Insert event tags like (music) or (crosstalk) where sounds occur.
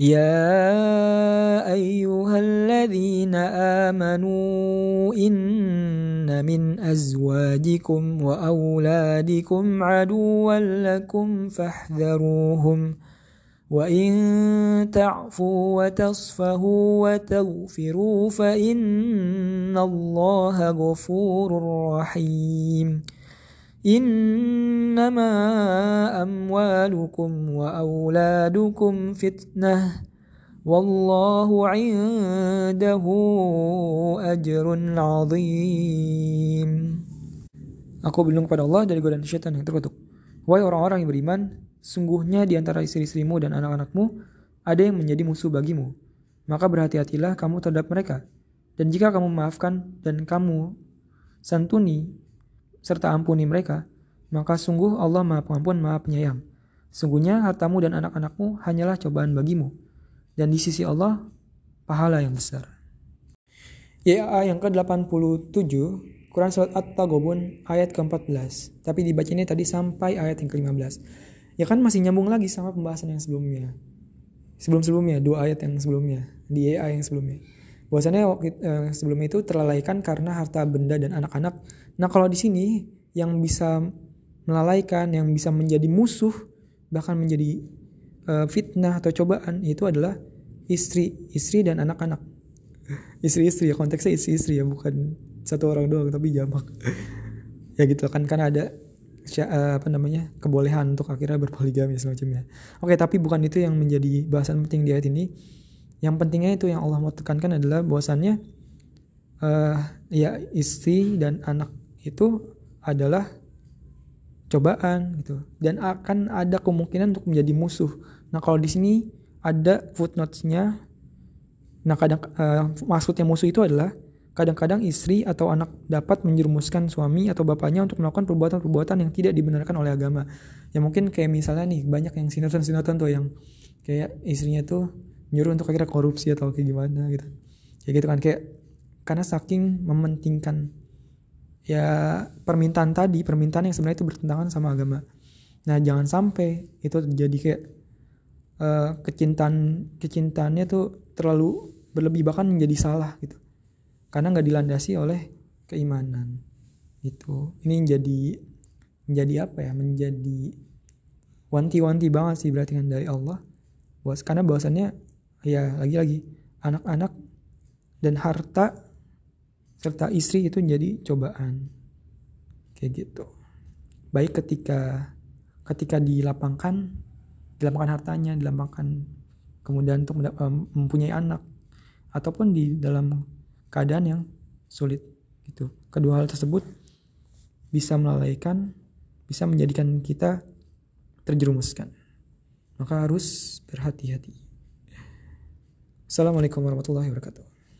يا أيها الذين آمنوا إن من أزواجكم وأولادكم عدوا لكم فاحذروهم وإن تعفوا وتصفهوا وتغفروا فإن الله غفور رحيم إنما أموالكم وأولادكم فتنة والله عنده أجر عظيم Aku berlindung kepada Allah dari godaan syaitan yang terkutuk. Wahai orang-orang yang beriman, sungguhnya di antara istri-istrimu dan anak-anakmu ada yang menjadi musuh bagimu. Maka berhati-hatilah kamu terhadap mereka. Dan jika kamu memaafkan dan kamu santuni serta ampuni mereka, maka sungguh Allah Maha Pengampun, Maha Penyayang. Sungguhnya hartamu dan anak-anakmu hanyalah cobaan bagimu, dan di sisi Allah pahala yang besar. YA yang ke-87 Quran Surat At-Tagobun ayat ke-14. Tapi dibaca ini tadi sampai ayat yang ke-15. Ya kan masih nyambung lagi sama pembahasan yang sebelumnya. Sebelum-sebelumnya, dua ayat yang sebelumnya. Di ayat yang sebelumnya. Bahwasannya eh, sebelum itu terlalaikan karena harta benda dan anak-anak. Nah kalau di sini yang bisa melalaikan, yang bisa menjadi musuh, bahkan menjadi eh, fitnah atau cobaan itu adalah istri, istri dan anak-anak. (laughs) Istri-istri ya konteksnya istri-istri ya bukan satu orang doang tapi jamak. (laughs) Ya gitu kan kan ada apa namanya kebolehan untuk akhirnya berpoligami semacamnya oke tapi bukan itu yang menjadi bahasan penting di ayat ini. Yang pentingnya itu yang Allah mau tekankan adalah bahwasannya uh, ya istri dan anak itu adalah cobaan gitu dan akan ada kemungkinan untuk menjadi musuh nah kalau di sini ada footnotes-nya nah kadang uh, maksudnya musuh itu adalah Kadang-kadang istri atau anak dapat menjerumuskan suami atau bapaknya untuk melakukan perbuatan-perbuatan yang tidak dibenarkan oleh agama. Ya mungkin kayak misalnya nih banyak yang sinetron-sinetron tuh yang kayak istrinya tuh nyuruh untuk akhirnya korupsi atau kayak gimana gitu. Ya gitu kan kayak karena saking mementingkan ya permintaan tadi, permintaan yang sebenarnya itu bertentangan sama agama. Nah, jangan sampai itu terjadi kayak uh, kecintaan kecintaannya tuh terlalu berlebih bahkan menjadi salah gitu. Karena nggak dilandasi oleh keimanan itu ini jadi menjadi apa ya? Menjadi wanti-wanti banget sih berarti kan dari Allah. Bos karena bahwasannya ya lagi-lagi anak-anak dan harta serta istri itu menjadi cobaan kayak gitu baik ketika ketika dilapangkan dilapangkan hartanya dilapangkan kemudian untuk mempunyai anak ataupun di dalam keadaan yang sulit gitu. Kedua hal tersebut bisa melalaikan, bisa menjadikan kita terjerumuskan. Maka harus berhati-hati. Assalamualaikum warahmatullahi wabarakatuh.